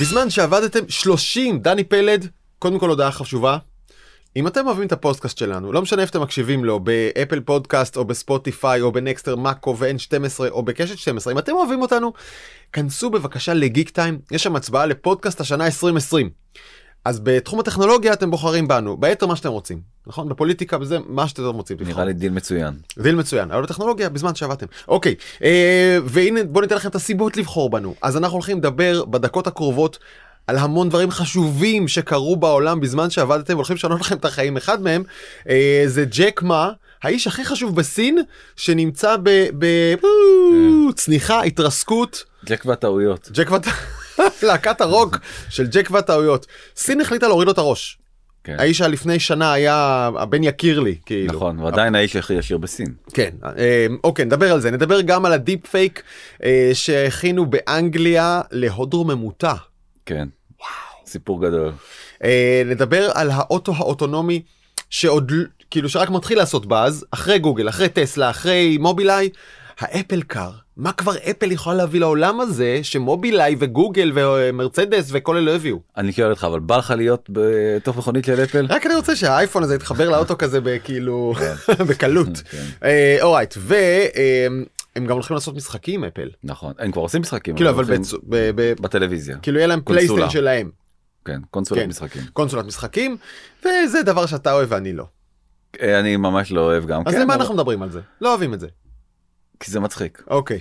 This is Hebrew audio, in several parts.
בזמן שעבדתם 30, דני פלד, קודם כל הודעה חשובה. אם אתם אוהבים את הפודקאסט שלנו, לא משנה איפה אתם מקשיבים לו, באפל פודקאסט או בספוטיפיי או בנקסטר מאקו ו-N12 או בקשת 12, אם אתם אוהבים אותנו, כנסו בבקשה לגיק טיים, יש שם הצבעה לפודקאסט השנה 2020. אז בתחום הטכנולוגיה אתם בוחרים בנו, ביתר מה שאתם רוצים, נכון? בפוליטיקה וזה מה שאתם רוצים. נראה לי דיל מצוין. דיל מצוין, אבל בטכנולוגיה בזמן שעבדתם. אוקיי, אה, והנה בואו ניתן לכם את הסיבות לבחור בנו. אז אנחנו הולכים לדבר בדקות הקרובות על המון דברים חשובים שקרו בעולם בזמן שעבדתם, הולכים לשנות לכם את החיים. אחד מהם אה, זה ג'ק מה, האיש הכי חשוב בסין, שנמצא בצניחה, כן. התרסקות. ג'ק והטעויות. ג'ק והטעויות. להקת הרוק של ג'ק והטעויות. סין החליטה להוריד לו את הראש. כן. האיש שלפני שנה היה הבן יקיר לי כאילו נכון ועדיין האיש הכי ישיר בסין כן אה, אוקיי נדבר על זה נדבר גם על ה deep fake אה, שהכינו באנגליה להוד רוממותה. כן וואו. סיפור גדול. אה, נדבר על האוטו האוטונומי שעוד כאילו שרק מתחיל לעשות באז אחרי גוגל אחרי טסלה אחרי מובילאיי ה Apple Car מה כבר אפל יכולה להביא לעולם הזה שמובילאיי וגוגל ומרצדס וכל אלה הביאו. אני שואל אותך אבל בא לך להיות בתוך מכונית של אפל? רק אני רוצה שהאייפון הזה יתחבר לאוטו כזה בכאילו כן. בקלות. כן. אורייט והם גם הולכים לעשות משחקים אפל. נכון הם כבר עושים משחקים. כאילו אבל בטלוויזיה. כאילו יהיה להם פלייסטיישן שלהם. כן קונסולת משחקים. קונסולת משחקים וזה דבר שאתה אוהב ואני לא. אה, אני ממש לא אוהב גם. אז למה אנחנו מדברים על זה? לא אוהבים את זה. כי זה מצחיק. אוקיי.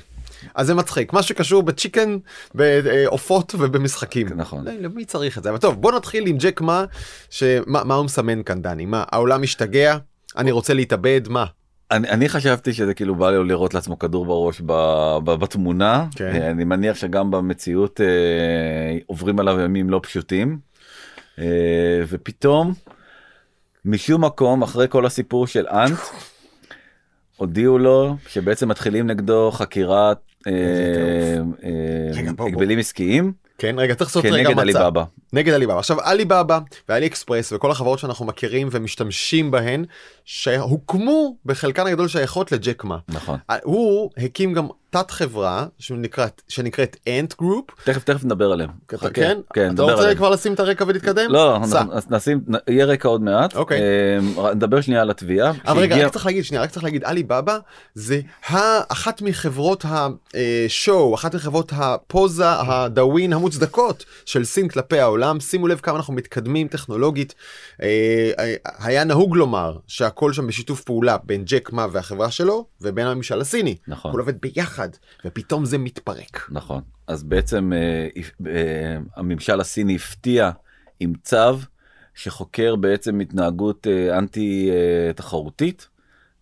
אז זה מצחיק מה שקשור בצ'יקן בעופות ובמשחקים נכון למי צריך את זה אבל טוב בוא נתחיל עם ג'ק מה שמה מה הוא מסמן כאן דני מה העולם משתגע אני רוצה להתאבד מה. אני, אני חשבתי שזה כאילו בא לו לראות לעצמו כדור בראש ב, ב, בתמונה כן. אני מניח שגם במציאות אה, עוברים עליו ימים לא פשוטים אה, ופתאום משום מקום אחרי כל הסיפור של אנט. הודיעו לו שבעצם מתחילים נגדו חקירת אה, אה, הגבלים עסקיים. כן רגע צריך לעשות רגע מצב. עליבאבא. נגד עליבאבא. עכשיו עליבאבא ואלי אקספרס וכל החברות שאנחנו מכירים ומשתמשים בהן שהוקמו בחלקן הגדול שייכות לג'ק מא. נכון. הוא הקים גם תת חברה שנקראת שנקראת Ant Group. תכף תכף נדבר עליהם. כן? כן. אתה רוצה עליהם. כבר לשים את הרקע ולהתקדם? לא, נשים, יהיה רקע עוד מעט. אוקיי. אה, נדבר שנייה על התביעה. אבל רגע, רק צריך להגיד שנייה, רק צריך להגיד עלי בבא זה אחת מחברות ה show, אחת מחברות הפוזה, הדאווין המוצדקות של סין כלפי העולם. שימו לב כמה אנחנו מתקדמים טכנולוגית. אה, היה נהוג לומר שהכל שם בשיתוף פעולה בין ג'ק מה והחברה שלו ובין הממשל הסיני. נכון. הכל עובד ביחד. ופתאום זה מתפרק. נכון אז בעצם אה, אה, הממשל הסיני הפתיע עם צו שחוקר בעצם התנהגות אה, אנטי אה, תחרותית.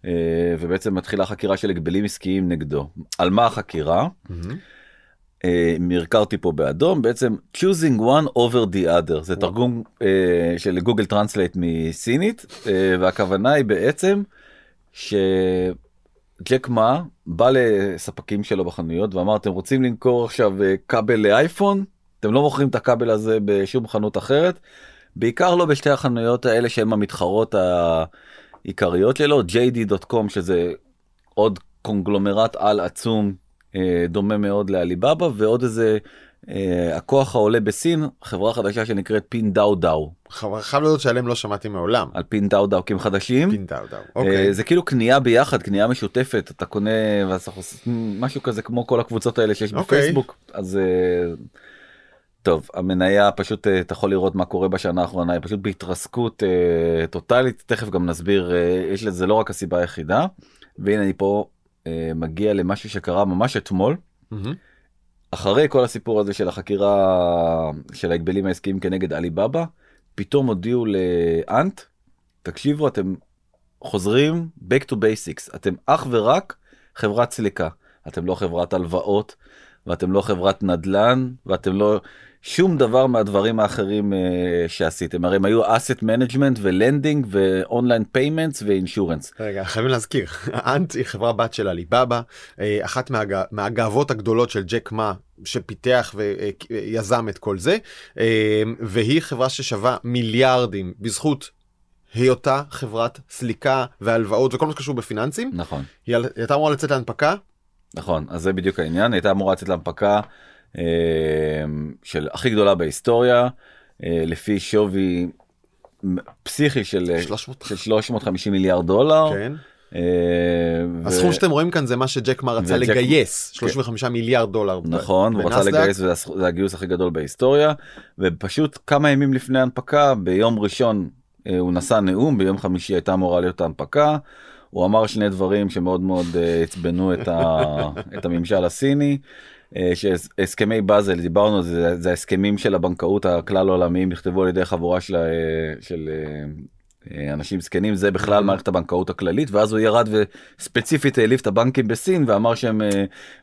אה, ובעצם מתחילה חקירה של הגבלים עסקיים נגדו. על מה החקירה? Mm-hmm. מרקרתי פה באדום בעצם choosing one over the other. זה תרגום uh, של Google Translate מסינית אה, והכוונה היא בעצם ש... ג'ק מה בא לספקים שלו בחנויות ואמר אתם רוצים למכור עכשיו אה, כבל לאייפון? אתם לא מוכרים את הכבל הזה בשום חנות אחרת. בעיקר לא בשתי החנויות האלה שהן המתחרות העיקריות שלו jd.com שזה עוד קונגלומרט על עצום אה, דומה מאוד לעליבאבא ועוד איזה אה, הכוח העולה בסין חברה חדשה שנקראת פין דאו דאו. חייב להיות שעליהם לא שמעתי מעולם. על פין דאו דאו כי הם חדשים. פין דאו דאו. אוקיי. אה, זה כאילו קנייה ביחד קנייה משותפת אתה קונה משהו כזה כמו כל הקבוצות האלה שיש אוקיי. בפייסבוק אז אה, טוב המניה פשוט אתה יכול לראות מה קורה בשנה האחרונה היא פשוט בהתרסקות טוטאלית תכף גם נסביר יש לזה לא רק הסיבה היחידה והנה אני פה מגיע למשהו שקרה ממש אתמול. אחרי כל הסיפור הזה של החקירה של ההגבלים העסקיים כנגד עליבאבא, פתאום הודיעו לאנט, תקשיבו אתם חוזרים back to basics, אתם אך ורק חברת סליקה, אתם לא חברת הלוואות, ואתם לא חברת נדל"ן, ואתם לא שום דבר מהדברים האחרים אה, שעשיתם. הרי הם היו asset management ו lending ו online payments ו insurance. רגע, חייבים להזכיר, אנט היא חברה בת של עליבאבא, אה, אחת מהג... מהגאוות הגדולות של ג'ק מה שפיתח ויזם את כל זה, אה, והיא חברה ששווה מיליארדים בזכות היותה חברת סליקה והלוואות וכל מה שקשור בפיננסים. נכון. היא הייתה אמורה לצאת להנפקה. נכון, אז זה בדיוק העניין, הייתה אמורה לצאת להנפקה. אה, של הכי גדולה בהיסטוריה, אה, לפי שווי פסיכי של, אה, 300. של 350 מיליארד דולר. כן. אה, ו- הסכום שאתם רואים כאן זה מה שג'ק מה רצה וג'ק- לגייס 35 מיליארד דולר. ב- נכון, הוא רצה. לגייס וזה הגיוס הכי גדול בהיסטוריה, ופשוט כמה ימים לפני ההנפקה, ביום ראשון אה, הוא נשא נאום, ביום חמישי הייתה אמורה להיות ההנפקה. הוא אמר שני דברים שמאוד מאוד אה, עצבנו את, ה, את הממשל הסיני. אה, שהסכמי באזל דיברנו זה זה ההסכמים של הבנקאות הכלל עולמיים נכתבו על ידי חבורה של, אה, של אה, אנשים זקנים זה בכלל מערכת הבנקאות הכללית ואז הוא ירד וספציפית העליב את הבנקים בסין ואמר שהם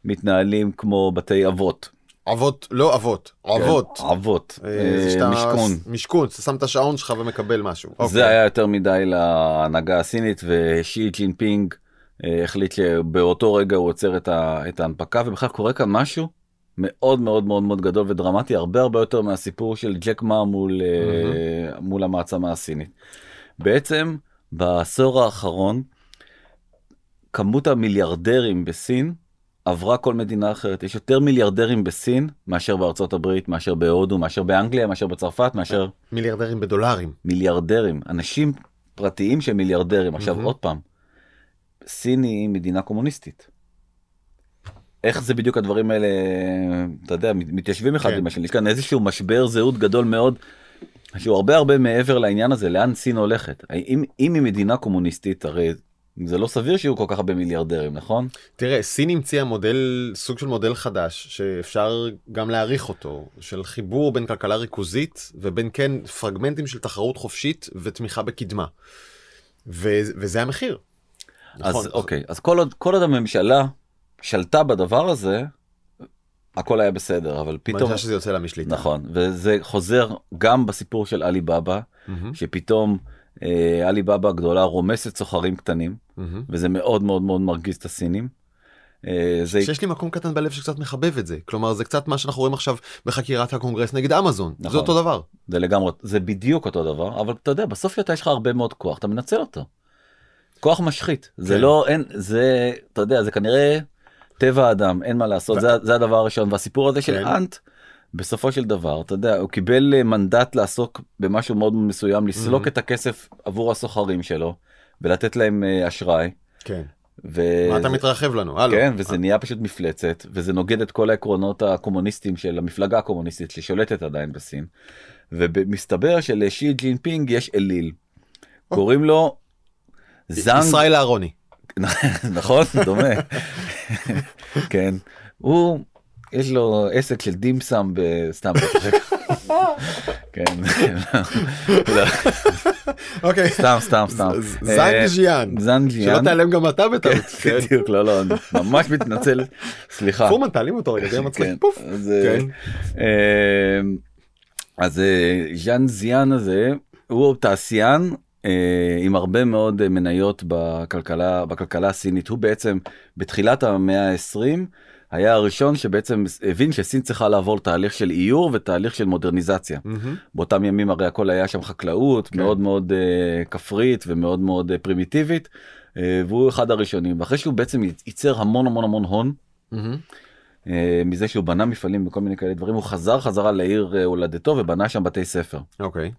מתנהלים כמו בתי עבוט. עבוט לא אבות עבוט. כן, עבוט שאתה- משכון. משכון אתה שם את השעון שלך ומקבל משהו. זה אוקיי. היה יותר מדי להנהגה הסינית ושי ג'ינפינג החליט שבאותו רגע הוא עוצר את, ה, את ההנפקה ובכלל קורה כאן משהו מאוד מאוד מאוד מאוד גדול ודרמטי הרבה הרבה יותר מהסיפור של ג'ק מה מול, אה, מול המעצמה הסינית. בעצם בעשור האחרון כמות המיליארדרים בסין עברה כל מדינה אחרת יש יותר מיליארדרים בסין מאשר בארצות הברית מאשר בהודו מאשר באנגליה מאשר בצרפת מאשר מיליארדרים בדולרים. מיליארדרים אנשים פרטיים שהם מיליארדרים עכשיו מהמם. עוד פעם. סין היא מדינה קומוניסטית. איך זה בדיוק הדברים האלה אתה יודע מת- מתיישבים אחד כן. עם השני יש כאן איזשהו משבר זהות גדול מאוד. שהוא הרבה הרבה מעבר לעניין הזה לאן סין הולכת אם אם היא מדינה קומוניסטית הרי זה לא סביר שיהיו כל כך הרבה מיליארדרים נכון תראה סין המציאה מודל סוג של מודל חדש שאפשר גם להעריך אותו של חיבור בין כלכלה ריכוזית ובין כן פרגמנטים של תחרות חופשית ותמיכה בקדמה. ו- וזה המחיר. אז נכון. אוקיי אז כל עוד כל עוד הממשלה שלטה בדבר הזה הכל היה בסדר אבל פתאום פתאום שזה יוצא לה משליטה. נכון וזה חוזר גם בסיפור של עלי בבא מהמם, שפתאום אה, עלי בבא הגדולה רומסת סוחרים קטנים מהמם. וזה מאוד מאוד מאוד מרגיז את הסינים. אה, זה שיש לי מקום קטן בלב שקצת מחבב את זה כלומר זה קצת מה שאנחנו רואים עכשיו בחקירת הקונגרס נגד אמזון נכון. זה אותו דבר. זה לגמרי זה בדיוק אותו דבר אבל אתה יודע בסוף אתה יש לך הרבה מאוד כוח אתה מנצל אותו. כוח משחית זה כן. לא אין זה אתה יודע זה כנראה טבע האדם אין מה לעשות ו- זה, זה הדבר הראשון והסיפור הזה של כן. אנט. בסופו של דבר אתה יודע הוא קיבל אה, מנדט לעסוק במשהו מאוד מסוים לסלוק. את הכסף עבור הסוחרים שלו ולתת להם אה, אשראי. כן. ו... מה אתה מתרחב לנו? הלו. כן וזה נהיה פשוט מפלצת וזה נוגד את כל העקרונות הקומוניסטיים של המפלגה הקומוניסטית ששולטת עדיין בסין. ומסתבר שלשי ג'ינפינג יש אליל. קוראים לו זאנג ישראל אהרוני. נכון דומה כן הוא יש לו עסק של דימסם בסתם כן לא, אוקיי. סתם סתם סתם ז- זאנג ז'יאן. זאנג שלא תיעלם גם אתה בטעות. כן, בדיוק לא לא אני ממש מתנצל סליחה פורמן תעלים אותו רגע, זה מצחיק. כן, פוף. אז, אה, כן. אה, אז אה, ז'אן זיאן הזה הוא תעשיין אה, עם הרבה מאוד אה, מניות בכלכלה בכלכלה הסינית הוא בעצם בתחילת המאה ה-20 היה הראשון שבעצם הבין שסין צריכה לעבור תהליך של איור ותהליך של מודרניזציה. מהמם. באותם ימים הרי הכל היה שם חקלאות כן. מאוד מאוד uh, כפרית ומאוד מאוד uh, פרימיטיבית uh, והוא אחד הראשונים ואחרי שהוא בעצם ייצר המון המון המון הון מהמם. uh, מזה שהוא בנה מפעלים וכל מיני כאלה דברים הוא חזר חזרה לעיר uh, הולדתו ובנה שם בתי ספר. אוקיי.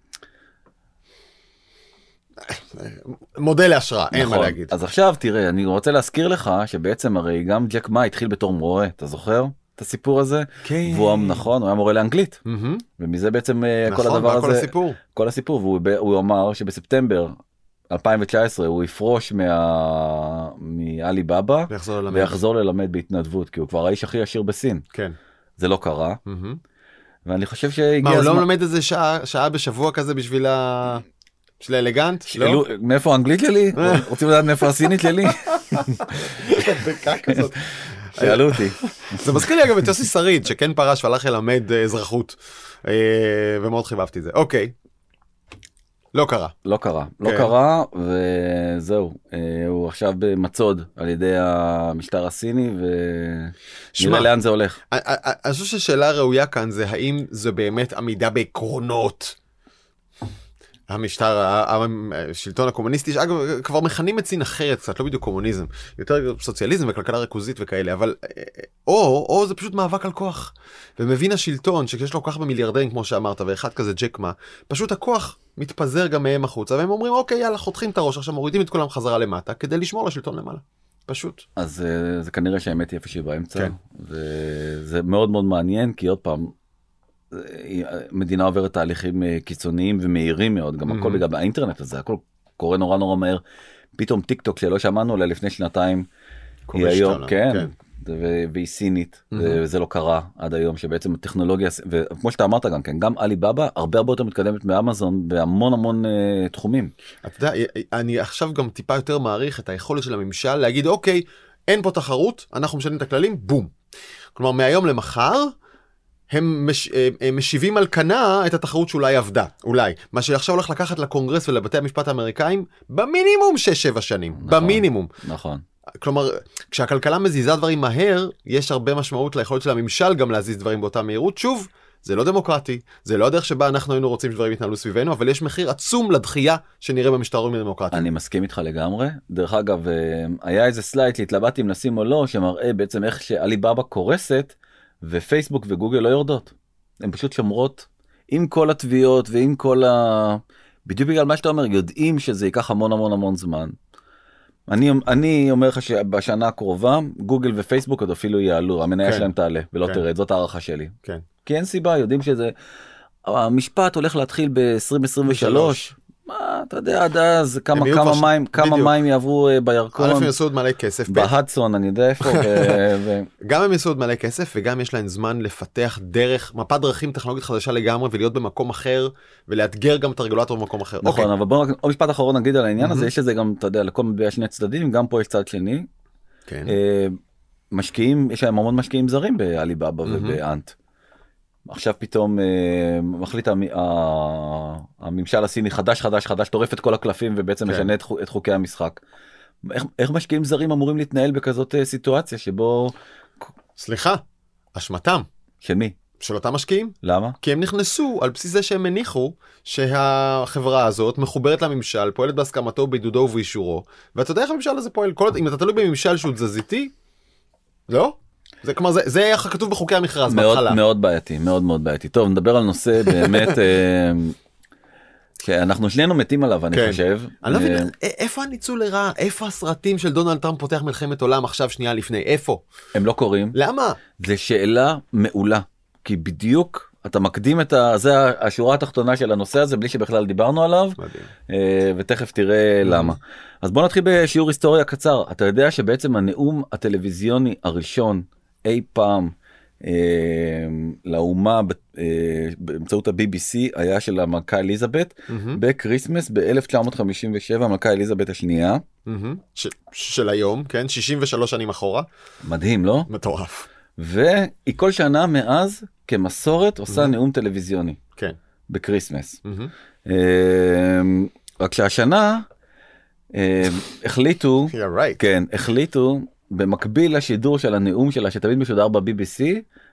מודל להשראה, אין מה נכון. להגיד. אז עכשיו תראה אני רוצה להזכיר לך שבעצם הרי גם ג'ק מה התחיל בתור מורה אתה זוכר את הסיפור הזה כן. והוא נכון הוא היה מורה לאנגלית מהמם. ומזה בעצם כל נכון, הדבר מה כל הזה הסיפור. כל הסיפור והוא הוא אמר שבספטמבר 2019 הוא יפרוש מה... בבא ויחזור ללמד. ויחזור ללמד בהתנדבות כי הוא כבר האיש הכי עשיר בסין כן. זה לא קרה מהמם. ואני חושב מה, שהגיע הוא הזמן. לא מלמד איזה שעה שעה בשבוע כזה בשביל ה... בשביל האלגנט? לא? אלו- מאיפה האנגלית שלי? רוצים לדעת מאיפה הסינית שלי? שאלו אותי. זה מזכיר לי אגב את יוסי שריד שכן פרש והלך ללמד אה, אזרחות אה, ומאוד חיבבתי את זה אוקיי. לא קרה. לא קרה לא כן. קרה וזהו אה, הוא עכשיו במצוד על ידי המשטר הסיני. ונראה לאן זה הולך. אני- חושב ששאלה ראויה כאן זה האם זה באמת עמידה בעקרונות. המשטר, השלטון הקומוניסטי, שאגב כבר מכנים את סין אחרת קצת, לא בדיוק קומוניזם, יותר סוציאליזם וכלכלה ריכוזית וכאלה, אבל אה, או, או זה פשוט מאבק על כוח. ומבין השלטון שכשיש לו כל כך הרבה מיליארדרים כמו שאמרת, ואחד כזה ג'ק מה, פשוט הכוח מתפזר גם מהם החוצה, והם אומרים אוקיי יאללה חותכים את הראש, עכשיו מורידים את כולם חזרה למטה, כדי לשמור על השלטון למעלה. פשוט. אז אה, זה כנראה שהאמת היא איפשהי באמצע. כן. וזה מאוד מאוד מעניין כי עוד פעם. מדינה עוברת תהליכים אה, קיצוניים ומהירים מאוד גם הכל Mhm. בגלל האינטרנט הזה הכל קורה נורא נורא מהר. פתאום טיק טוק שלא שמענו עליה לפני שנתיים. היא היום כן. ו- והיא סינית Mhm. וזה לא קרה עד היום שבעצם הטכנולוגיה וכמו שאתה אמרת גם כן גם עליבאבא הרבה הרבה יותר מתקדמת מאמזון בהמון המון אה, תחומים. אתה יודע, אני עכשיו גם טיפה יותר מעריך את היכולת של הממשל להגיד אוקיי, אין פה תחרות, אנחנו משנים את הכללים, בום. כלומר, מהיום למחר, הם, מש, הם, הם משיבים על כנה את התחרות שאולי עבדה, אולי. מה שעכשיו הולך לקחת לקונגרס ולבתי המשפט האמריקאים במינימום 6-7 שנים, נכון. במינימום. נכון. כלומר, כשהכלכלה מזיזה דברים מהר, יש הרבה משמעות ליכולת של הממשל גם להזיז דברים באותה מהירות. שוב, זה לא דמוקרטי, זה לא הדרך שבה אנחנו היינו רוצים שדברים יתנהלו סביבנו, אבל יש מחיר עצום לדחייה שנראה במשטרים הדמוקרטיים. אני מסכים איתך לגמרי. דרך אגב, אה, היה איזה סלייד שהתלבטתי אם לשים או לא, שמראה בעצם איך שעליבאבא קורסת ופייסבוק וגוגל לא יורדות. הן פשוט שומרות עם כל התביעות ועם כל ה... בדיוק בגלל מה שאתה אומר, יודעים שזה ייקח המון המון המון זמן. אני, אני אומר לך שבשנה הקרובה גוגל ופייסבוק עוד אפילו יעלו, המניה כן. שלהם תעלה ולא כן. תרד, זאת הערכה שלי. כן. כי אין סיבה, יודעים שזה... המשפט הולך להתחיל ב-2023. מה, אתה יודע, עד אז כמה, כמה כבר- מים, כמה. מים יעברו אה, בירקון, א' הם יעשו עוד מלא כסף, ב', בהדסון, אני יודע איפה, ו- גם הם יעשו עוד מלא כסף וגם יש להם זמן לפתח דרך, מפת דרכים טכנולוגית חדשה לגמרי ולהיות במקום אחר ולאתגר גם את הרגולטור במקום אחר. נכון, אוקיי. אבל בוא רק עוד משפט אחרון נגיד על העניין הזה, מהמם. יש לזה גם, אתה יודע, לכל מטבע שני צדדים, גם פה יש צד שני. כן. אה, משקיעים, יש להם המון משקיעים זרים בעליבאבא. ובאנט. עכשיו פתאום אה, מחליט המ- ה- הממשל הסיני חדש חדש חדש טורף את כל הקלפים ובעצם כן. משנה את את חוקי המשחק. איך, איך משקיעים זרים אמורים להתנהל בכזאת אה, סיטואציה שבו סליחה, אשמתם של מי של אותם משקיעים, למה כי הם נכנסו על בסיס זה שהם הניחו שהחברה הזאת מחוברת לממשל, פועלת בהסכמתו, בעידודו ובאישורו, ואתה יודע איך הממשל הזה פועל, כל, אם אתה תלוי בממשל שהוא תזזיתי, לא? זה כלומר זה, זה איך כתוב בחוקי המכרז מאוד בהתחלה. מאוד בעייתי מאוד מאוד בעייתי טוב נדבר על נושא באמת אה, שאנחנו שנינו מתים עליו אני כן. חושב. אני לא מבין, אה, א- איפה הניצול לרעה? איפה הסרטים של דונלד טראמפ פותח מלחמת עולם עכשיו שנייה לפני? איפה? הם לא קורים למה? זה שאלה מעולה כי בדיוק אתה מקדים את ה... זה השורה התחתונה של הנושא הזה בלי שבכלל דיברנו עליו מדהים. אה, ותכף תראה למה. אז בוא נתחיל בשיעור היסטוריה קצר אתה יודע שבעצם הנאום הטלוויזיוני הראשון אי פעם אה, לאומה אה, באמצעות ה-BBC היה של המלכה אליזבת מהמם, ב Christmas ב-1957 המלכה אליזבת השנייה מהמם. ש- של היום, כן? 63 שנים אחורה. מדהים לא מטורף. והיא כל שנה מאז כמסורת עושה Mhm. נאום טלוויזיוני כן. ב Christmas. מהמם. אמ, רק שהשנה אמ, החליטו Yeah, right. כן החליטו במקביל לשידור של הנאום שלה שתמיד משודר ב-BBC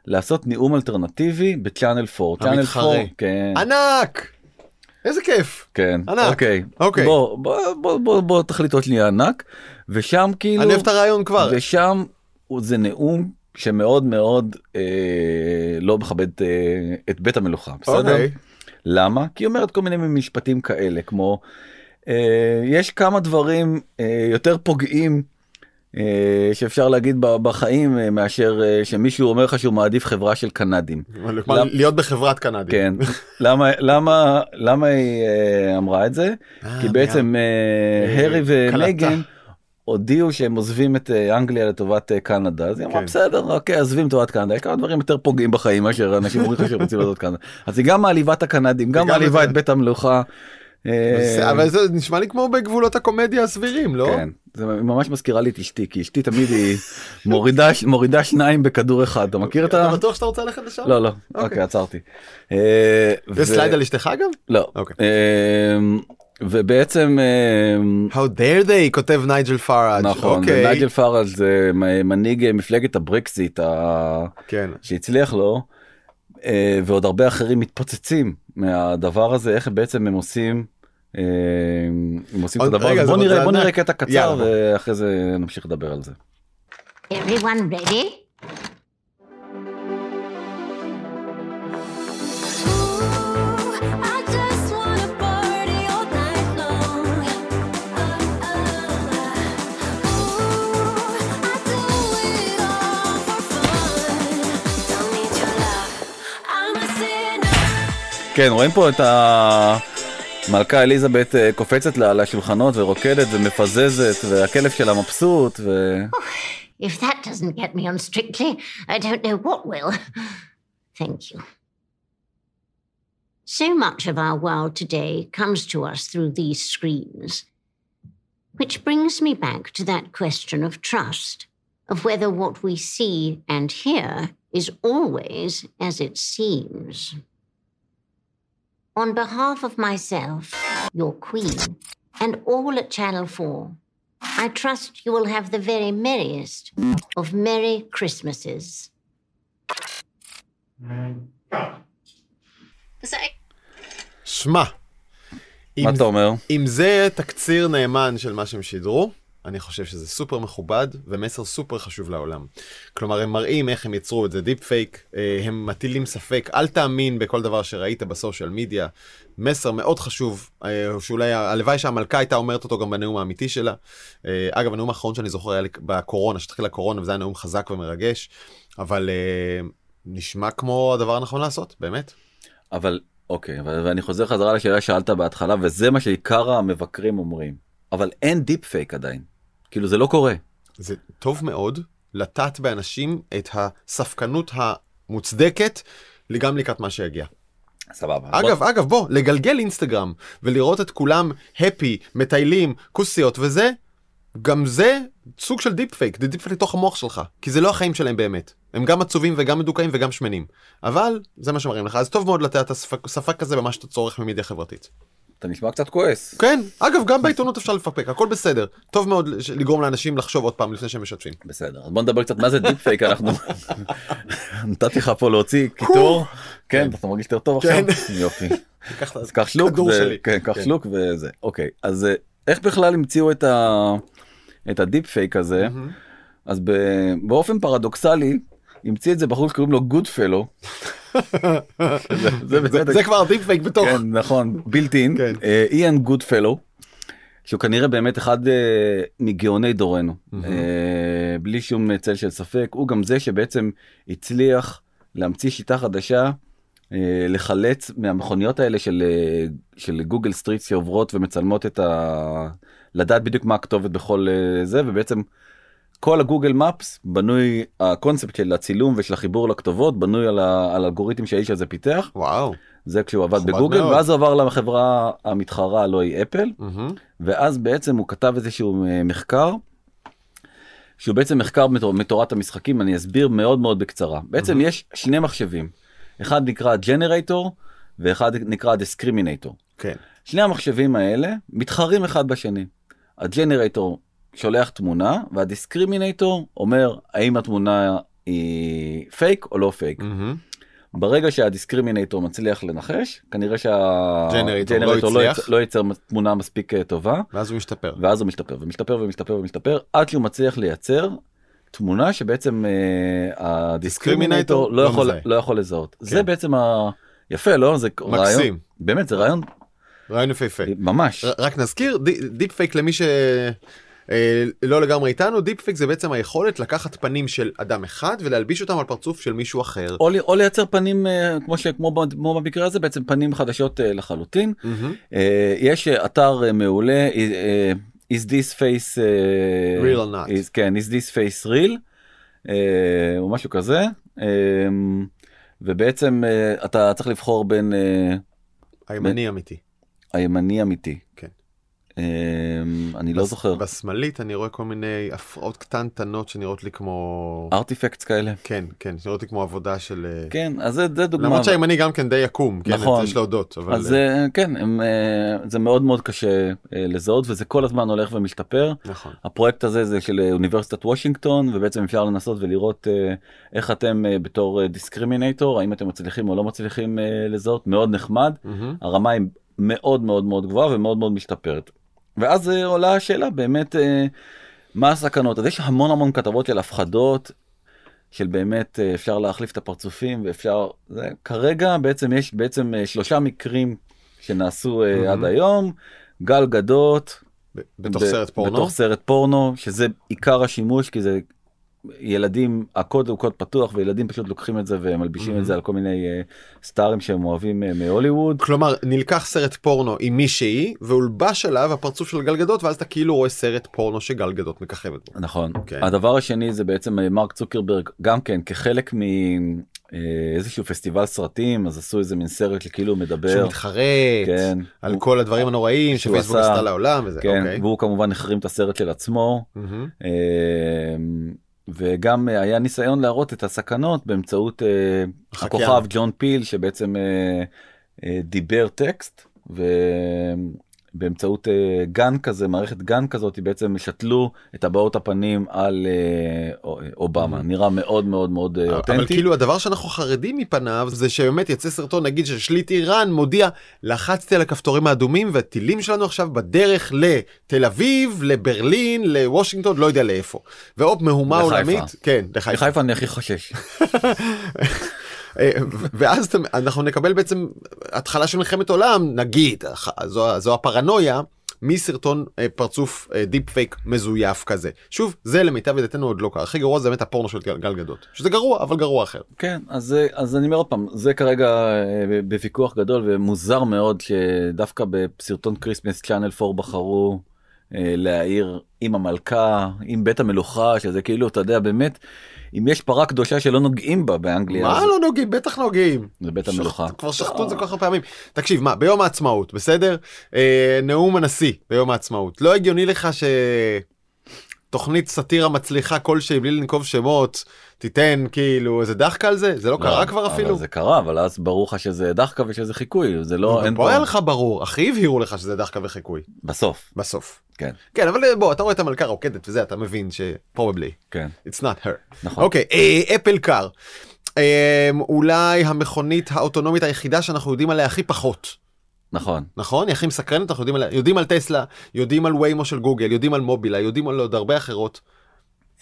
לעשות נאום אלטרנטיבי ב Channel 4. Channel המתחרה. 4 כן ענק! איזה כיף. כן ענק. אוקיי אוקיי. בוא בוא בוא בוא בוא תחליט עוד שנייה ענק ושם כאילו אני אוהב את הרעיון כבר. ושם זה נאום שמאוד מאוד אה, לא מכבד אה, את בית המלוכה בסדר. אוקיי. למה? כי היא אומרת כל מיני משפטים כאלה כמו אה, יש כמה דברים אה, יותר פוגעים שאפשר להגיד בחיים אה, מאשר אה, שמישהו אומר לך שהוא מעדיף חברה של קנדים. להיות בחברת קנדים. כן למה למה למה היא אה, אמרה את זה? אה, כי בעצם אה, אה, קלטה. ומייגן הודיעו שהם עוזבים את אה, אנגליה לטובת אה, קנדה אז היא אמרה כן. בסדר אוקיי עזבים לטובת קנדה יש כמה דברים יותר פוגעים בחיים מאשר אנשים אומרים לך שרוצים לעשות קנדה אז היא גם מעליבה את הקנדים גם מעליבה את- בית המלוכה. אה, אבל זה נשמע לי כמו בגבולות הקומדיה הסבירים, לא? כן, זה ממש מזכירה לי את אשתי כי אשתי תמיד היא מורידה מורידה שניים בכדור אחד אתה מכיר את ה... אתה בטוח שאתה רוצה ללכת לשם? לא לא אוקיי. אוקיי עצרתי. אה, זה ו- slide על אשתך גם? לא. אוקיי. אה, ובעצם אה, How dare they כותב נייג'ל פאראג'. נכון, אוקיי. נייג'ל פאראג' זה מנהיג מפלגת הברקזיט ה- כן. שהצליח לו ועוד הרבה אחרים מתפוצצים מהדבר הזה איך בעצם הם עושים אם עושים את הדבר הזה. זה בוא נראה בוא. נראה קטע קצר. ואחרי זה נמשיך לדבר על זה. Everyone ready? I'm a sinner. כן רואים פה את המלכה אליזבת אה, קופצת לה על השולחנות ורוקדת ומפזזת והכלב שלה מבסוט ו... If that doesn't get me on strictly, I don't know what will. Thank you. So much of our world today comes to us through these screens. Which brings me back to that question of trust, of whether what we see and hear is always as it seems. On behalf of myself, your queen, and all at Channel 4, I trust you will have the very merriest of Merry Christmases. שמע, אם, אתה אומר? אם זה תקציר נאמן של מה שהם שידרו, אני חושב שזה סופר מכובד ומסר סופר חשוב לעולם. כלומר, הם מראים איך הם יצרו את זה דיפ פייק, אה, הם מטילים ספק, אל תאמין בכל דבר שראית ב social media. מסר מאוד חשוב, אה, שאולי הלוואי שהמלכה הייתה אומרת אותו גם בנאום האמיתי שלה. אה, אגב, הנאום האחרון שאני זוכר היה בקורונה, שהתחיל הקורונה, וזה היה נאום חזק ומרגש, אבל נשמע כמו הדבר הנכון לעשות, באמת. אבל אוקיי אבל ואני חוזר חזרה לשאלה ששאלת בהתחלה וזה מה שעיקר המבקרים אומרים אבל אין דיפ פייק עדיין כאילו זה לא קורה זה טוב מאוד לטעת באנשים את הספקנות המוצדקת גם לקראת מה שיגיע. סבבה אגב, אגב, בוא, לגלגל אינסטגרם ולראות את כולם happy, מטיילים, כוסיות וזה, גם זה סוג של דיפ פייק, זה דיפ פייק לתוך המוח שלך, כי זה לא החיים שלהם באמת. הם גם עצובים וגם מדוכאים וגם שמנים. אבל זה מה שמראים לך, אז טוב מאוד לטעת את הספק, ספק כזה במה שאתה צורך ממדיה חברתית. אתה נשמע קצת כועס כן, אגב, גם בעיתונות אפשר לפקפק, הכל בסדר. טוב מאוד לגרום לאנשים לחשוב עוד פעם לפני שהם משתפים. בסדר אז בוא נדבר קצת מה זה דיפ פייק אנחנו נתתי לך פה להוציא קיטור כן אתה מרגיש יותר טוב עכשיו כן. יופי אז קח שלוק. כן קח כן. שלוק וזה אוקיי אז אה, איך בכלל המציאו את הדיפ פייק הזה אז באופן פרדוקסלי המציא את זה בחור שקוראים לו גודפלו. זה כבר דיפ פייק בתוך. כן נכון built in כן. איאן גודפלו. שהוא כנראה באמת אחד אה, מגאוני דורנו מהמם. אה, בלי שום צל של ספק הוא גם זה שבעצם הצליח להמציא שיטה חדשה אה, לחלץ מהמכוניות האלה של אה, של Google Street שעוברות ומצלמות את ה... לדעת בדיוק מה הכתובת בכל אה, זה ובעצם כל ה Google Maps בנוי הקונספט של הצילום ושל החיבור לכתובות בנוי על, ה... על אלגוריתם שהאיש הזה פיתח וואו. זה כשהוא עבד בגוגל מאוד. ואז הוא עבר לחברה המתחרה הלא היא אפל מהמם. ואז בעצם הוא כתב איזשהו אה, מחקר. שהוא בעצם מחקר מתור- מתורת המשחקים אני אסביר מאוד מאוד בקצרה בעצם יש שני מחשבים אחד נקרא ג'נרייטור ואחד נקרא דיסקרימינטור כן. שני המחשבים האלה מתחרים אחד בשני. הג'נרייטור שולח תמונה והדיסקרימינטור אומר האם התמונה היא פייק או לא פייק. מהמם. ברגע שה discriminator מצליח לנחש כנראה ג'נרייטור לא לא. ייצר- לא ייצר תמונה מספיק אה, טובה ואז הוא משתפר. ואז הוא משתפר ומשתפר ומשתפר ומשתפר עד שהוא מצליח לייצר תמונה שבעצם אה, ה discriminator לא לא יכול. לא יכול לזהות זה כן. בעצם ה... יפה לא זה רעיון מקסים. באמת זה רעיון רעיון יפהפה. ממש רק נזכיר, די- דיפ פייק למי ש... אה, לא לגמרי איתנו, deep fake זה בעצם היכולת לקחת פנים של אדם אחד ולהלביש אותם על פרצוף של מישהו אחר. או, או לייצר פנים אה, כמו שכמו כמו במקרה הזה בעצם פנים חדשות אה, לחלוטין. אה, יש אתר מעולה is this face Real or not. is, כן is this face real או משהו כזה ובעצם אתה צריך לבחור בין הימני אמיתי. הימני אמיתי כן. אה, אני לא זוכר בשמאלית אני רואה כל מיני הפרעות קטנטנות שנראות לי כמו... ארטיפקטס כאלה כן, כן, שנראות לי כמו עבודה של... אה, כן אז זה, זה דוגמה למרות שהימני גם כן די יקום, כן, נכון. יש להודות, אבל... אז אה, כן הם, אה, זה מאוד מאוד קשה לזהות וזה כל הזמן הולך ומשתפר. נכון. הפרויקט הזה זה של אוניברסיטת וושינגטון ובעצם אפשר לנסות ולראות איך אתם בתור דיסקרימינטור האם אתם מצליחים או לא מצליחים לזהות מאוד נחמד מהמם. הרמה היא מאוד מאוד מאוד גבוהה ומאוד מאוד משתפרת. ואז אה, עולה השאלה באמת אה, מה הסכנות אז יש המון המון כתבות של הפחדות של באמת אה, אפשר להחליף את הפרצופים ואפשר זה כרגע בעצם יש בעצם שלושה מקרים שנעשו מהמם. עד היום גל גדות בתוך ב- סרט פורנו. בתוך סרט פורנו שזה עיקר השימוש כי זה ילדים הקוד הוא קוד פתוח וילדים פשוט לוקחים את זה ומלבישים את זה על כל מיני אה, סטארים שהם אוהבים אה, מהוליווד. כלומר נלקח סרט פורנו עם מישהי והולבש עליו הפרצוף של גל גדות ואז אתה כאילו רואה סרט פורנו שגל גדות מככבת בו. נכון. כן. הדבר השני זה בעצם אה, מרק צוקרברג גם כן כחלק מאיזשהו פסטיבל סרטים אז עשו איזה מין סרט שכאילו מדבר. שהוא מתחרט כן. על הוא- כל הדברים הנוראים שפייסבוק עשה. לעולם וזה. כן, אוקיי. והוא כמובן החרים את הסרט של עצמו. מהמם. אה, וגם אה, היה ניסיון להראות את הסכנות באמצעות אה, החקיין. הכוכב ג'ון פיל שבעצם אה, דיבר טקסט ובאמצעות אה, גן כזה מערכת גן כזאת בעצם שתלו את הבעות הפנים על אה, א- אובמה נראה מאוד מאוד מאוד אבל אותנטי. כאילו הדבר שאנחנו חרדים מפניו זה שבאמת יצא סרטון נגיד של שליט איראן מודיע לחצתי על הכפתורים האדומים והטילים שלנו עכשיו בדרך לתל אביב לברלין לוושינגטון לא יודע לאיפה. והופ מהומה לחיפה. עולמית כן לחיפה. בחיפה אני הכי חושש. אה, ואז אנחנו נקבל בעצם התחלה של מלחמת עולם נגיד זו, זו הפרנויה מסרטון אה, פרצוף אה, deep fake מזויף כזה שוב זה למיטב ידיעתנו עוד לא קרה הכי גרוע זה באמת הפורנו של גל, גדות שזה גרוע אבל גרוע אחר. כן אז אז אני אומר עוד פעם זה כרגע אה, בוויכוח גדול ומוזר מאוד שדווקא בסרטון Christmas Channel 4 בחרו אה, להעיר עם המלכה עם בית המלוכה שזה כאילו אתה יודע באמת אם יש פרה קדושה שלא נוגעים בה באנגליה מה אז לא נוגעים בטח נוגעים. זה בית המלוכה. שחט- כבר שחטו את זה כל כך הרבה פעמים. תקשיב מה ביום העצמאות בסדר אה, נאום הנשיא ביום העצמאות לא הגיוני לך שתוכנית סאטירה מצליחה כלשהי בלי לנקוב שמות תיתן כאילו איזה דחקה על זה זה לא קרה כבר אפילו. זה קרה אבל אז ברור לך שזה דחקה ושזה חיקוי זה לא אין פה היה לך ברור הכי הבהירו לך שזה דחקה וחיקוי בסוף בסוף. כן כן אבל אה, בוא אתה רואה את המלכה רוקדת וזה אתה מבין ש probably כן it's not her. נכון אוקיי אה, אפל קאר. אה, אולי המכונית האוטונומית היחידה שאנחנו יודעים עליה הכי פחות. נכון נכון? היא הכי מסקרנת, אנחנו יודעים, עליה, יודעים על טסלה, יודעים על ויימו של גוגל, יודעים על מובילה, יודעים על עוד הרבה אחרות.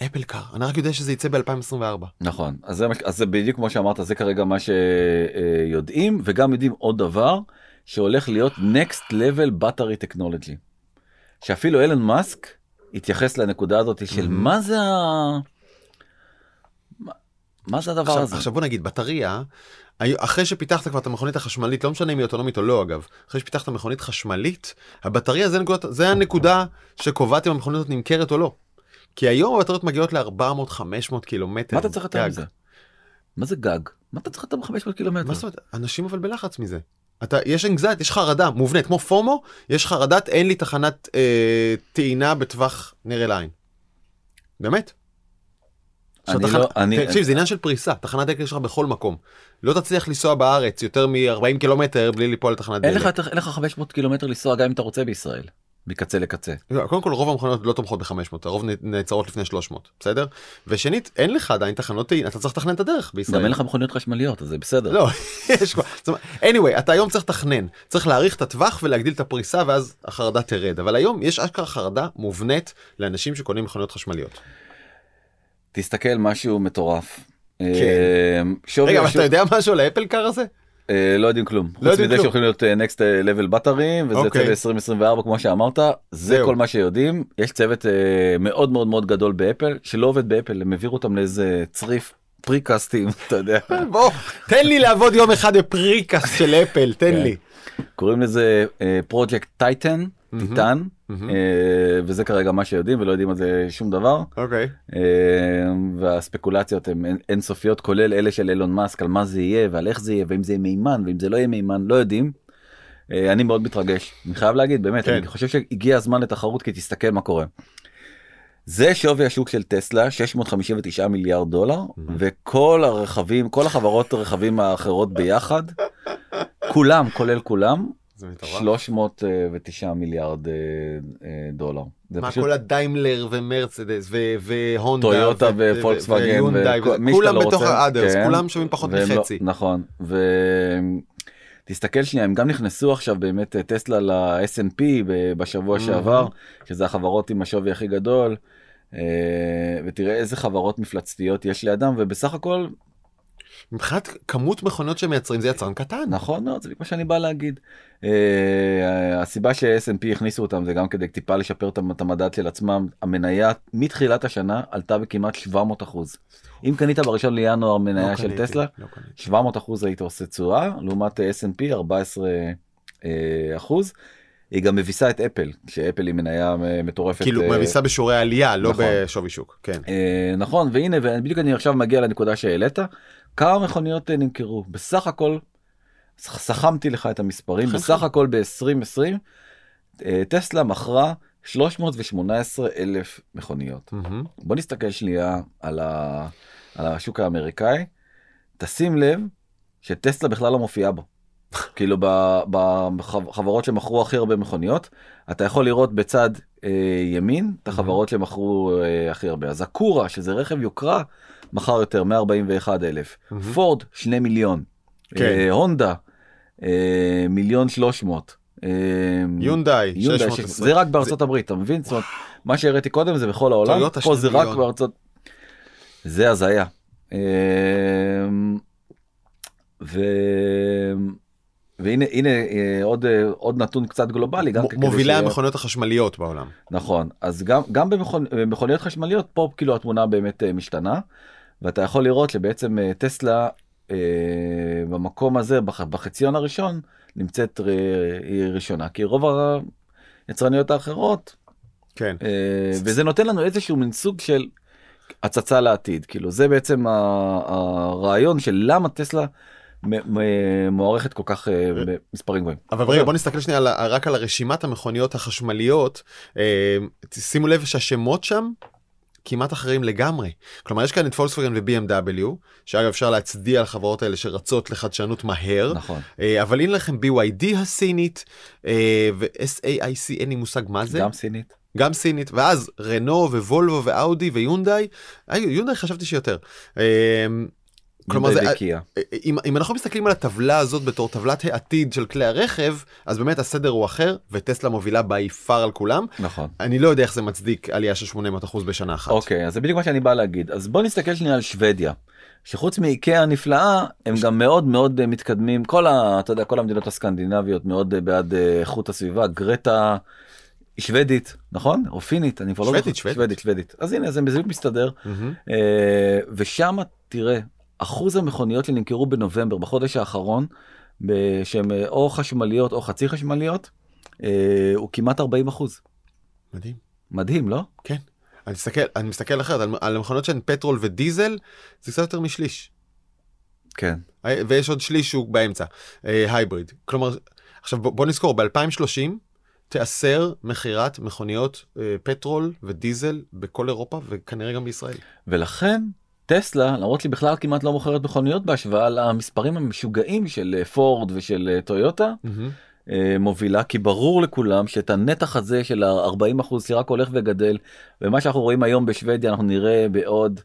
אפל קאר, אני רק יודע שזה יצא ב-2024. נכון אז זה, אז זה בדיוק כמו שאמרת זה כרגע מה שיודעים וגם יודעים עוד דבר שהולך להיות next level battery technology. שאפילו אילן מאסק התייחס לנקודה הזאת של Mhm. מה זה ה... מה- זה הדבר עכשיו, הזה? עכשיו בוא נגיד, בטריה, אחרי שפיתחת כבר את המכונית החשמלית, לא משנה אם היא אוטונומית או לא אגב, אחרי שפיתחת מכונית חשמלית, הבטריה זה, נקודת, זה הנקודה שקובעת אם המכונית הזאת נמכרת או לא. כי היום הבטריות מגיעות ל-400-500 קילומטר. מה אתה צריך יותר גג. מזה? מה זה גג? מה אתה צריך יותר מ-500 קילומטר? מה זאת אומרת? אנשים אבל בלחץ מזה. אתה, יש anxiety, יש חרדה מובנית, כמו FOMO, יש חרדת אין לי תחנת אה, טעינה בטווח נראה לעין. באמת. עכשיו, אני תחנה- לא- אני- תקשיב, זה עניין של פריסה, תחנת דלק יש לך בכל מקום. לא תצליח לנסוע בארץ יותר מ-40 קילומטר בלי ליפול לתחנת דלק. אין לך 500 קילומטר לנסוע גם אם אתה רוצה בישראל. מקצה לקצה. לא, קודם כל רוב המכוניות לא תומכות ב-500, הרוב נעצרות לפני 300, בסדר? ושנית, אין לך עדיין תחנות טעינה, אתה צריך לתכנן את הדרך בישראל. גם אין לך מכוניות חשמליות אז זה בסדר. לא, יש כבר, anyway, אתה היום צריך לתכנן, צריך להאריך את הטווח ולהגדיל את הפריסה ואז החרדה תרד, אבל היום יש אשכרה חרדה מובנית לאנשים שקונים מכוניות חשמליות. תסתכל משהו מטורף. כן. אה, שווי רגע, אבל אתה יודע משהו על האפל קאר הזה? אה, לא יודעים כלום. לא חוץ יודעים מזה כלום. שהולכים להיות אה, next level בטרים וזה אוקיי. יוצא ב-2024 כמו שאמרת זה זהו. כל מה שיודעים יש צוות אה, מאוד מאוד מאוד גדול באפל שלא עובד באפל הם העבירו אותם לאיזה צריף precast־ים אתה יודע בוא, תן לי לעבוד יום אחד ב precast של אפל, תן כן. לי. קוראים לזה פרויקט טייטן טיטן מהמם. אה, וזה כרגע מה שיודעים ולא יודעים על זה שום דבר אוקיי. אה, והספקולציות הן אינסופיות כולל אלה של אילון מאסק על מה זה יהיה ועל איך זה יהיה ואם זה יהיה מימן ואם זה לא יהיה מימן לא יודעים. אה, אני מאוד מתרגש אני חייב להגיד באמת כן. אני חושב שהגיע הזמן לתחרות כי תסתכל מה קורה. זה שווי השוק של טסלה 659 מיליארד דולר וכל הרכבים כל החברות הרכבים האחרות ביחד כולם כולל כולם זה מטורף. 309 מיליארד אה, אה, דולר. מה פשוט כל הדיימלר ומרצדס ו- והונדה טויוטה ופולקסווגן שאתה כולם לא בתוך האדרס כן. כולם שווים פחות לא- מחצי. נכון תסתכל שנייה, הם גם נכנסו עכשיו באמת אה, טסלה ל-S&P ב- בשבוע שעבר, שזה החברות עם השווי הכי גדול, אה, ותראה איזה חברות מפלצתיות יש לידם, ובסך הכל, מבחינת כמות מכוניות שהם מייצרים זה יצרן קטן. נכון מאוד, זה בדיוק מה שאני בא להגיד. אה, הסיבה ש-S&P הכניסו אותם זה גם כדי טיפה לשפר את המדד של עצמם. המניה מתחילת השנה עלתה בכמעט 700 אחוז. אם קנית בראשון לינואר מניה לא של טסלה, לא קניתי. 700 אחוז היית עושה תשואה לעומת S&P 14 אה, אחוז. היא גם מביסה את אפל שאפל היא מניה אה, מטורפת. כאילו אה, מביסה בשיעורי העלייה לא נכון. בשווי שוק. כן. אה, נכון והנה ובדיוק אני עכשיו מגיע לנקודה שהעלית כמה מכוניות אה, נמכרו בסך הכל סכמתי לך את המספרים בסך הכל ב-2020 אה, טסלה מכרה 318 אלף מכוניות. מהמם. בוא נסתכל שנייה על, ה... על השוק האמריקאי, תשים לב שטסלה בכלל לא מופיעה בו. כאילו בחברות שמכרו הכי הרבה מכוניות, אתה יכול לראות בצד אה, ימין את החברות שמכרו אה, הכי הרבה. אז הקורה, שזה רכב יוקרה, מכר יותר, 141 אלף. מהמם. פורד, 2 מיליון. כן. אה, הונדה, אה, מיליון 300. אה, יונדאי יונדאי, 620. ש- זה רק בארצות הברית, אתה מבין? זאת אומרת, מה שהראיתי קודם זה בכל העולם, פה זה רק. בארצות... זה הזיה. אמ, ו... והנה הנה אה, עוד אה, עוד נתון קצת גלובלי גם מובילי שיהיה- המכוניות החשמליות בעולם. נכון אז גם גם במכונ- במכוניות חשמליות פה כאילו התמונה באמת אה, משתנה ואתה יכול לראות שבעצם אה, טסלה אה, במקום הזה בח- בחציון הראשון נמצאת ר- היא ראשונה כי רוב היצרניות האחרות כן. אה, וזה נותן לנו איזשהו מין סוג של הצצה לעתיד כאילו זה בעצם הרעיון של למה טסלה מוערכת כל כך אה, במספרים גבוהים. אבל רגע בוא נסתכל שנייה רק על הרשימת המכוניות החשמליות אה, שימו לב שהשמות שם כמעט אחרים לגמרי כלומר יש כאן את פולקסווגן ו-BMW שאגב אפשר להצדיע לחברות האלה שרצות לחדשנות מהר נכון. אה, אבל הנה לכם BYD הסינית אה, ו-SAIC אין לי מושג מה זה גם סינית. גם סינית ואז רנו ווולבו ואאודי ויונדאי אה, יונדאי חשבתי שיותר. אה, כלומר זה, יונדאי וקיה. אם, אם אנחנו מסתכלים על הטבלה הזאת בתור טבלת העתיד של כלי הרכב אז באמת הסדר הוא אחר וטסלה מובילה בי פאר על כולם נכון. אני לא יודע איך זה מצדיק עלייה של 800% בשנה אחת. אוקיי אז זה בדיוק מה שאני בא להגיד אז בוא נסתכל שנייה על שוודיה. שחוץ מאיקאה הנפלאה הם גם מאוד מאוד אה, מתקדמים כל ה... אתה יודע כל המדינות הסקנדינביות מאוד אה, בעד אה, איכות הסביבה גרטה שוודית נכון או פינית אני כבר לא זוכר. שוודית. שוודית שוודית אז הנה זה בדיוק מסתדר. אה, ושם תראה אחוז המכוניות שנמכרו בנובמבר בחודש האחרון שהן אה, או חשמליות או חצי חשמליות אה, הוא כמעט 40 אחוז מדהים. מדהים לא כן. אני מסתכל אני מסתכל אחרת על, על המכונות שהן petrol ודיזל זה קצת יותר משליש כן אה, ויש עוד שליש שהוא באמצע אה, hybrid כלומר עכשיו בוא, בוא נזכור ב2030 תיאסר מכירת מכוניות אה, petrol ודיזל בכל אירופה וכנראה גם בישראל. ולכן טסלה למרות שהיא בכלל כמעט לא מוכרת מכוניות בהשוואה למספרים המשוגעים של אה, פורד ושל אה, טויוטה אה, מובילה כי ברור לכולם שאת הנתח הזה של ה-40 אחוז שרק הולך וגדל ומה שאנחנו רואים היום בשוודיה אנחנו נראה בעוד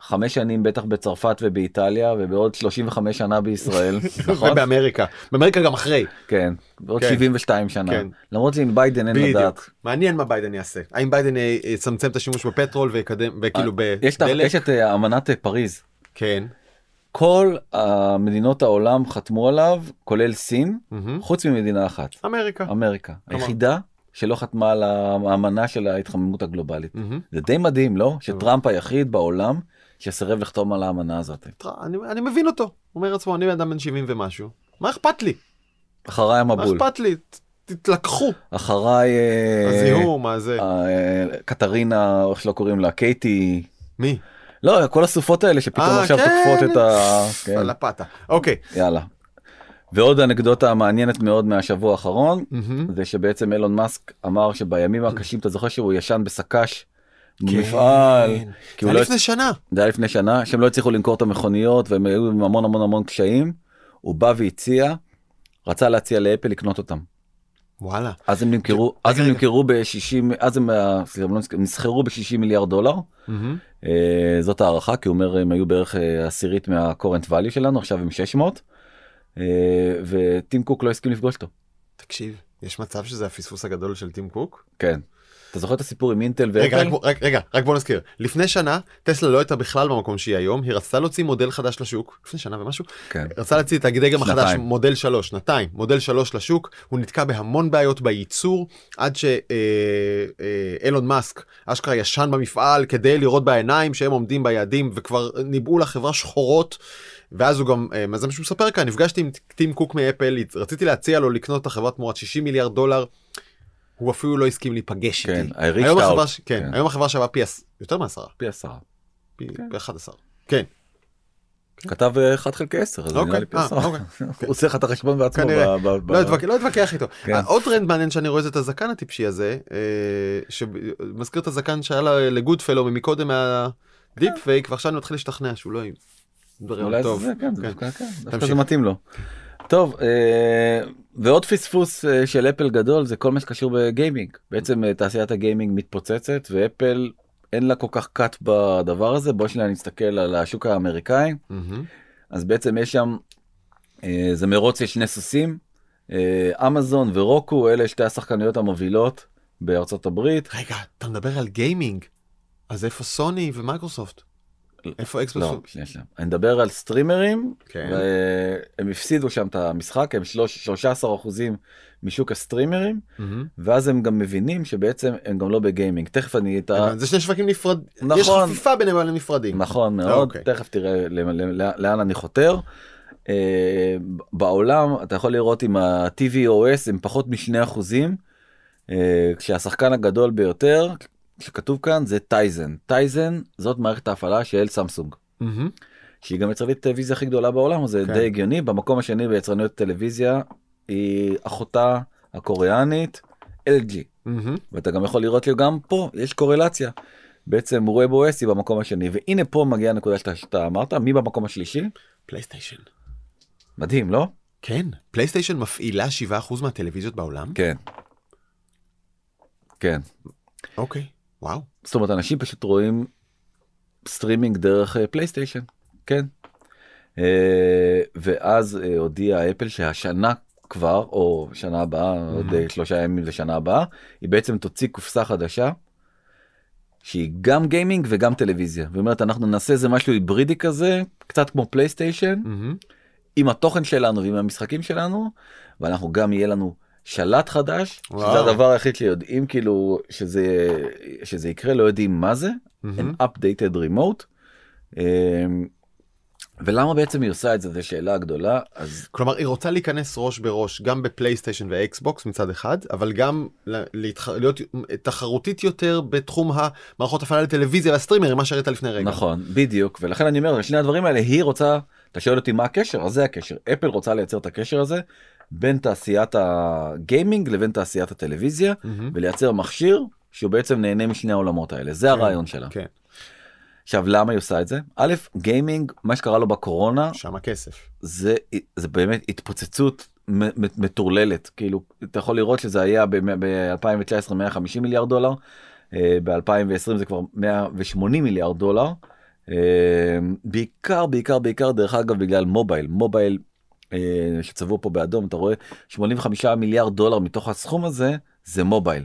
חמש שנים בטח בצרפת ובאיטליה ובעוד 35 שנה בישראל. נכון? ובאמריקה. באמריקה גם אחרי. כן בעוד כן. 72 שנה. כן. למרות שעם ביידן אין לדעת. בדיוק מעניין מה ביידן יעשה. האם ביידן אה, יצמצם את השימוש ב petrol ויקדם וכאילו יש את ה- בדלק? יש את אה, אמנת אה, פריז. כן. כל המדינות העולם חתמו עליו כולל סין. חוץ ממדינה אחת. אמריקה. אמריקה. היחידה שלא חתמה על האמנה של ההתחממות הגלובלית. מהמם. זה די מדהים לא? שטראמפ היחיד בעולם שסירב לחתום על האמנה הזאת. אני, אני מבין אותו. אומר לעצמו אני אדם בן 70 ומשהו. מה אכפת לי? אחריי מה המבול. אכפת לי? תתלקחו. אחריי אה, הזיהום מה זה? אה, קטרינה או איך שלא קוראים לה קייטי. מי? לא כל הסופות האלה שפתאום אה, עכשיו כן. תוקפות את ה... כן, לפתה אוקיי. יאללה. ועוד אנקדוטה מעניינת מאוד מהשבוע האחרון. זה שבעצם אילון מאסק אמר שבימים הקשים אתה זוכר שהוא ישן בסק"ש כן. במפעל כי זה הוא לא היה לפני שנה זה היה לפני שנה שהם לא הצליחו למכור את המכוניות והם היו עם המון המון המון קשיים. הוא בא והציע, רצה להציע לאפל לקנות אותם. וואלה אז הם נמכרו, אז הם. נמכרו ב-60, אז הם אה, לא נסחרו ב-60 מיליארד דולר. אה, זאת הערכה כי הוא אומר הם היו בערך אה, עשירית מהקורנט value שלנו עכשיו הם 600. אה, וטים קוק לא הסכים לפגוש אותו. תקשיב, יש מצב שזה הפספוס הגדול של טים קוק? כן. אתה זוכר את הסיפור עם אינטל רגע, רק, ואפל? רק, רגע, רק בוא נזכיר. לפני שנה, טסלה לא הייתה בכלל במקום שהיא היום, היא רצתה להוציא מודל חדש לשוק, לפני שנה ומשהו, כן. רצה להוציא את הדגם החדש. מודל 3, שנתיים, מודל 3 לשוק, הוא נתקע בהמון בעיות בייצור, עד שאילון מאסק אשכרה ישן במפעל כדי לראות בעיניים שהם עומדים ביעדים וכבר ניבאו לחברה שחורות. ואז הוא גם, אה, מה זה מה שהוא מספר כאן, נפגשתי עם טים קוק מאפל, רציתי להציע לו לקנות את החברה תמורת 60 מיליארד דולר, הוא אפילו לא הסכים להיפגש כן, איתי. I היום. החברה, ש- כן, כן. היום החברה שווה פי עש- יותר מעשרה, פי עשרה. פי כן. פי 11. כן, כתב אה, 1 חלקי 10, אז זה אוקיי, נראה לי פי אה, עשרה. אוקיי. הוא עושה לך את החשבון בעצמו. כנראה. ב- ב- ב- לא אתווכח- לא אתווכח איתו. כן. עוד טרנד מעניין שאני רואה זה את הזקן הטיפשי הזה, אה, שמזכיר את הזקן שהיה לה- לגודפלו מקודם מה deep fake, ועכשיו אני מתחיל להשתכנע שהוא לא אולי. זה, כן, זה כן. דווקא כן. זה מתאים לו. טוב, אה, ועוד פספוס אה, של אפל גדול זה כל מה שקשור בגיימינג. בעצם אה, תעשיית הגיימינג מתפוצצת ואפל אין לה כל כך cut בדבר הזה. בוא שניה נסתכל על השוק האמריקאי. מהמם. אז בעצם יש שם, זה מרוץ יש שני סוסים, אמזון ורוקו אלה שתי השחקניות המובילות בארצות הברית. רגע, אתה מדבר על גיימינג, אז איפה סוני ומייקרוסופט? איפה אקסבוקס? לא, שנייה שנייה. אני מדבר על streamer־ים, כן. והם הפסידו שם את המשחק, הם שלוש- 13 אחוזים משוק ה streamer־ים. ואז הם גם מבינים שבעצם הם גם לא בגיימינג. תכף אני את ה... זה שני שווקים נפרדים, יש נכון. חפיפה ביניהם אבל הם נפרדים. נכון מאוד, אוקיי. תכף תראה לאן אני חותר. אה, בעולם אתה יכול לראות עם ה-TVOS הם פחות משני אחוזים, אה, כשהשחקן הגדול ביותר שכתוב כאן זה טייזן. טייזן זאת מערכת ההפעלה של סמסונג. מהמם. שהיא גם יצרנית טלוויזיה הכי גדולה בעולם זה כן. די הגיוני במקום השני ביצרניות טלוויזיה היא אחותה הקוריאנית LG מהמם. ואתה גם יכול לראות שגם פה יש קורלציה. בעצם WebOS היא במקום השני והנה פה מגיעה הנקודה שאתה, שאתה אמרת מי במקום השלישי פלייסטיישן. מדהים לא כן, פלייסטיישן מפעילה 7% מהטלוויזיות בעולם? כן. כן אוקיי, וואו. זאת אומרת אנשים פשוט רואים סטרימינג דרך אה, פלייסטיישן כן. אה, ואז אה, הודיעה אפל שהשנה כבר או שנה הבאה עוד אה, שלושה ימים לשנה הבאה היא בעצם תוציא קופסה חדשה. שהיא גם גיימינג וגם טלוויזיה ואומרת אנחנו נעשה איזה משהו היברידי כזה קצת כמו פלייסטיישן מהמם. עם התוכן שלנו ועם המשחקים שלנו ואנחנו גם יהיה לנו שלט חדש וואו. שזה הדבר היחיד שיודעים כאילו שזה שזה יקרה לא יודעים מה זה מהמם. an updated remote. אמ, ולמה בעצם היא עושה את זה זו שאלה גדולה אז כלומר היא רוצה להיכנס ראש בראש גם בפלייסטיישן ואקסבוקס מצד אחד אבל גם להתח... להיות תחרותית יותר בתחום המערכות הפעלה לטלוויזיה והסטרימרים מה שהראית לפני רגע. נכון בדיוק ולכן אני אומר שני הדברים האלה היא רוצה אתה שואל אותי מה הקשר אז זה הקשר אפל רוצה לייצר את הקשר הזה בין תעשיית הגיימינג לבין תעשיית הטלוויזיה מהמם. ולייצר מכשיר שהוא בעצם נהנה משני העולמות האלה. זה הרעיון שלה. כן, עכשיו למה היא עושה את זה? א' גיימינג מה שקרה לו בקורונה שם הכסף. זה זה באמת התפוצצות מטורללת. כאילו אתה יכול לראות שזה היה ב-2019 150 מיליארד דולר ב-2020 זה כבר 180 מיליארד דולר. אה, בעיקר בעיקר בעיקר דרך אגב בגלל מובייל. מובייל אה, שצבוע פה באדום אתה רואה 85 מיליארד דולר מתוך הסכום הזה זה מובייל.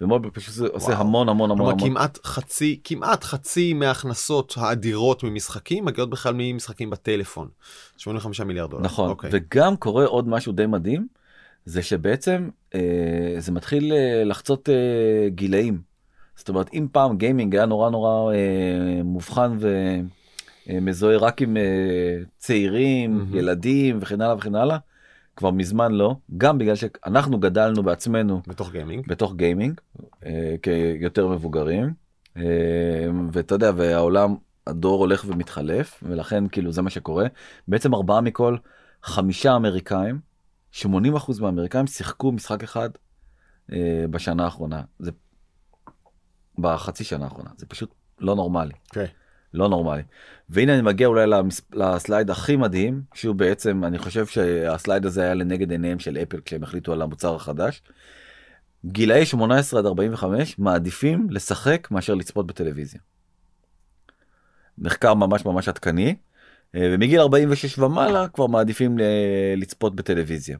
ומובייל פשוט עושה וואו. המון המון המון כלומר המון כמעט חצי כמעט חצי מההכנסות האדירות ממשחקים מגיעות בכלל ממשחקים בטלפון. 85 מיליארד דולר. נכון אוקיי. וגם קורה עוד משהו די מדהים זה שבעצם אה, זה מתחיל אה, לחצות אה, גילאים. זאת אומרת אם פעם גיימינג היה נורא נורא אה, מובחן ומזוהה רק עם אה, צעירים מהמם. ילדים וכן הלאה וכן הלאה כבר מזמן לא גם בגלל שאנחנו גדלנו בעצמנו בתוך גיימינג. בתוך גיימינג אה, כיותר מבוגרים אה, ואתה יודע והעולם הדור הולך ומתחלף ולכן כאילו זה מה שקורה בעצם ארבעה מכל חמישה אמריקאים 80 אחוז מהאמריקאים שיחקו משחק אחד אה, בשנה האחרונה זה בחצי שנה האחרונה זה פשוט לא נורמלי אוקיי. לא נורמלי והנה אני מגיע אולי למס... לסלייד הכי מדהים שהוא בעצם אני חושב שהסלייד הזה היה לנגד עיניהם של אפל כשהם החליטו על המוצר החדש. גילאי 18 עד 45 מעדיפים לשחק מאשר לצפות בטלוויזיה. מחקר ממש ממש עדכני אה, ומגיל 46 ומעלה כבר מעדיפים ל- לצפות בטלוויזיה.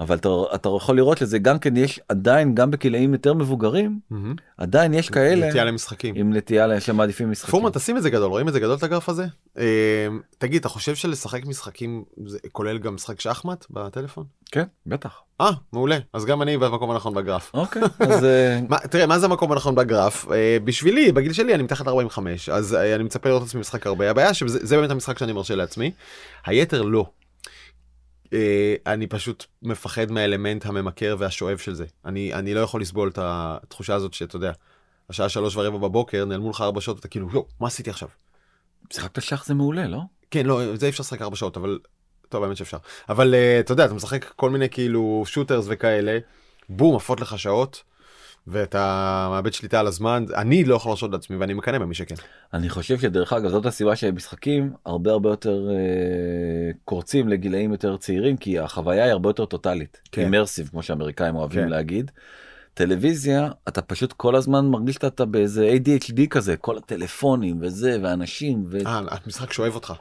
אבל אתה, אתה יכול לראות לזה גם כן יש עדיין גם בגילאים יותר מבוגרים מהמם. עדיין יש כאלה נטייה למשחקים. עם נטייה שמעדיפים משחקים. פורמן תשים את זה גדול רואים את זה גדול את הגרף הזה אה, תגיד אתה חושב שלשחק משחקים זה כולל גם משחק שחמט בטלפון? כן בטח. אה מעולה אז גם אני במקום הנכון בגרף. אוקיי אז אה, מה, תראה מה זה המקום הנכון בגרף אה, בשבילי בגיל שלי אני מתחת 45 אז אה, אני מצפה לראות את עצמי משחק הרבה הבעיה שזה זה באמת המשחק שאני מרשה לעצמי היתר לא. אה, אני פשוט מפחד מהאלמנט הממכר והשואב של זה אני אני לא יכול לסבול את התחושה הזאת שאתה יודע. השעה שלוש ורבע בבוקר נעלמו לך ארבע שעות אתה כאילו יואו מה עשיתי עכשיו. שיחקת שח זה מעולה לא? כן לא זה אי אפשר לשחק ארבע שעות אבל טוב האמת שאפשר אבל אה, אתה יודע אתה משחק כל מיני כאילו שוטרס וכאלה בום עפות לך שעות. ואתה מאבד שליטה על הזמן אני לא יכול להרשות לעצמי ואני מקנא במי שכן. אני חושב שדרך אגב זאת הסיבה שמשחקים הרבה הרבה יותר אה, קורצים לגילאים יותר צעירים כי החוויה היא הרבה יותר טוטאלית. כן. אימרסיב כמו שאמריקאים אוהבים כן. להגיד. טלוויזיה אתה פשוט כל הזמן מרגיש שאתה באיזה ADHD כזה כל הטלפונים וזה ואנשים אה, המשחק שואב אותך.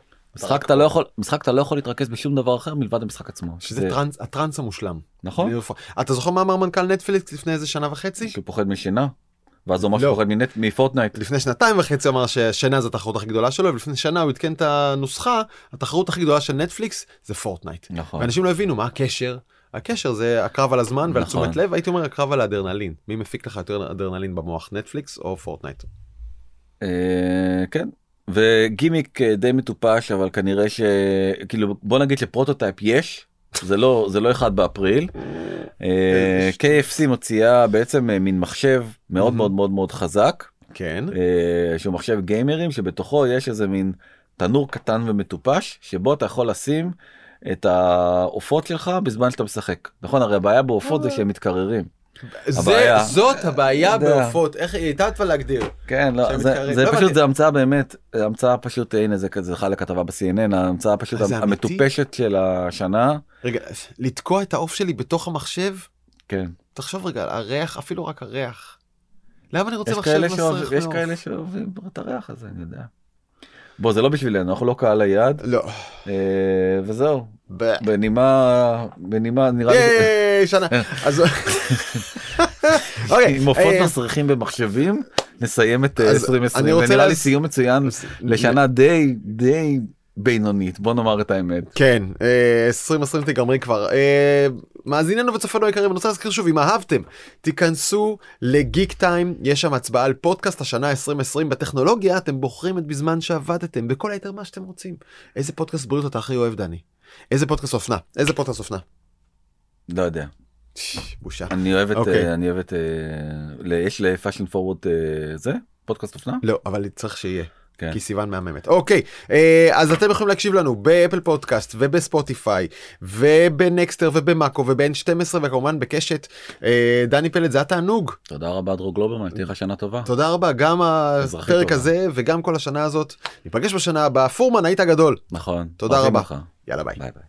ומשחק אתה לא יכול משחק אתה לא יכול להתרכז בשום דבר אחר מלבד המשחק עצמו. שזה זה- טרנס, הטרנס המושלם. נכון? אתה זוכר מה אמר מנכ"ל נטפליקס לפני איזה שנה וחצי? שהוא פוחד משינה. ואז הוא אמר לא. שהוא פוחד מנט- מפורטנייט. לפני שנתיים וחצי אמר ששינה זו התחרות הכי גדולה שלו ולפני שנה הוא עדכן את הנוסחה התחרות הכי גדולה של נטפליקס זה פורטנייט. נכון. ואנשים לא הבינו מה הקשר. הקשר זה הקרב על הזמן ועל נכון. תשומת לב הייתי אומר הקרב על האדרנלין מי מפיק לך יותר אדרנלין במוח נטפליקס או פורטנייט. אה, כן. וגימיק אה, די מטופש אבל כנראה שכאילו בוא נגיד ל prototype יש זה לא זה לא אחד באפריל. אה, KFC מוציאה בעצם אה, מין מחשב מאוד מאוד מאוד מאוד חזק. כן. שהוא מחשב גיימרים שבתוכו יש איזה מין תנור קטן ומטופש שבו אתה יכול לשים את העופות שלך בזמן שאתה משחק. נכון הרי הבעיה בעופות זה שהם מתקררים זה, הבעיה- זאת הבעיה. בעופות איך היא הייתה כבר להגדיר. כן לא, זה. זה לא פשוט. זה המצאה באמת המצאה פשוט הנה זה כזה זכה לכתבה ב-CNN ההמצאה פשוט? המטופשת של השנה רגע לתקוע את העוף שלי בתוך המחשב כן תחשוב רגע הריח אפילו רק הריח. למה אני רוצה מחשב מסריח יש? כאלה שאוהבים את הריח הזה אני יודע. בוא זה לא בשבילנו אנחנו לא קהל היעד לא. אה, וזהו בנימה בנימה נראה לי ייי, שנה. אז אוקיי, עם עופות אה, מסריחים במחשבים נסיים את אה, אז 2020 אני רוצה ונראה לי סיום מצוין לשנה די די בינונית בוא נאמר את האמת. כן, אה, 2020 תיגמרי כבר. אה, מאזיננו וצופינו היקרים, אני רוצה להזכיר שוב, אם אהבתם, תיכנסו לגיק טיים, יש שם הצבעה על פודקאסט השנה 2020 בטכנולוגיה, אתם בוחרים את בזמן שעבדתם, בכל היתר מה שאתם רוצים. איזה פודקאסט בריאות אתה הכי אוהב, דני? איזה פודקאסט אופנה? איזה פודקאסט אופנה? לא יודע. בושה. אני אוהב את, אוקיי. אה, אני אוהב את, אה, יש ל fashion forward זה פודקאסט אופנה? לא, אבל צריך שיהיה. כן. כי סיוון מהממת. אוקיי, אה, אז אתם יכולים להקשיב לנו באפל פודקאסט ובספוטיפיי ובנקסטר ובמאקו וב-N12 וכמובן בקשת. אה, דני פלד זה התענוג. תודה רבה דרור גלוברמן תהיה לך שנה טובה. תודה רבה גם הפרק. הזה וגם כל השנה הזאת. ניפגש בשנה הבאה. פורמן היית גדול. נכון. תודה רבה. לך. יאללה ביי. ביי ביי.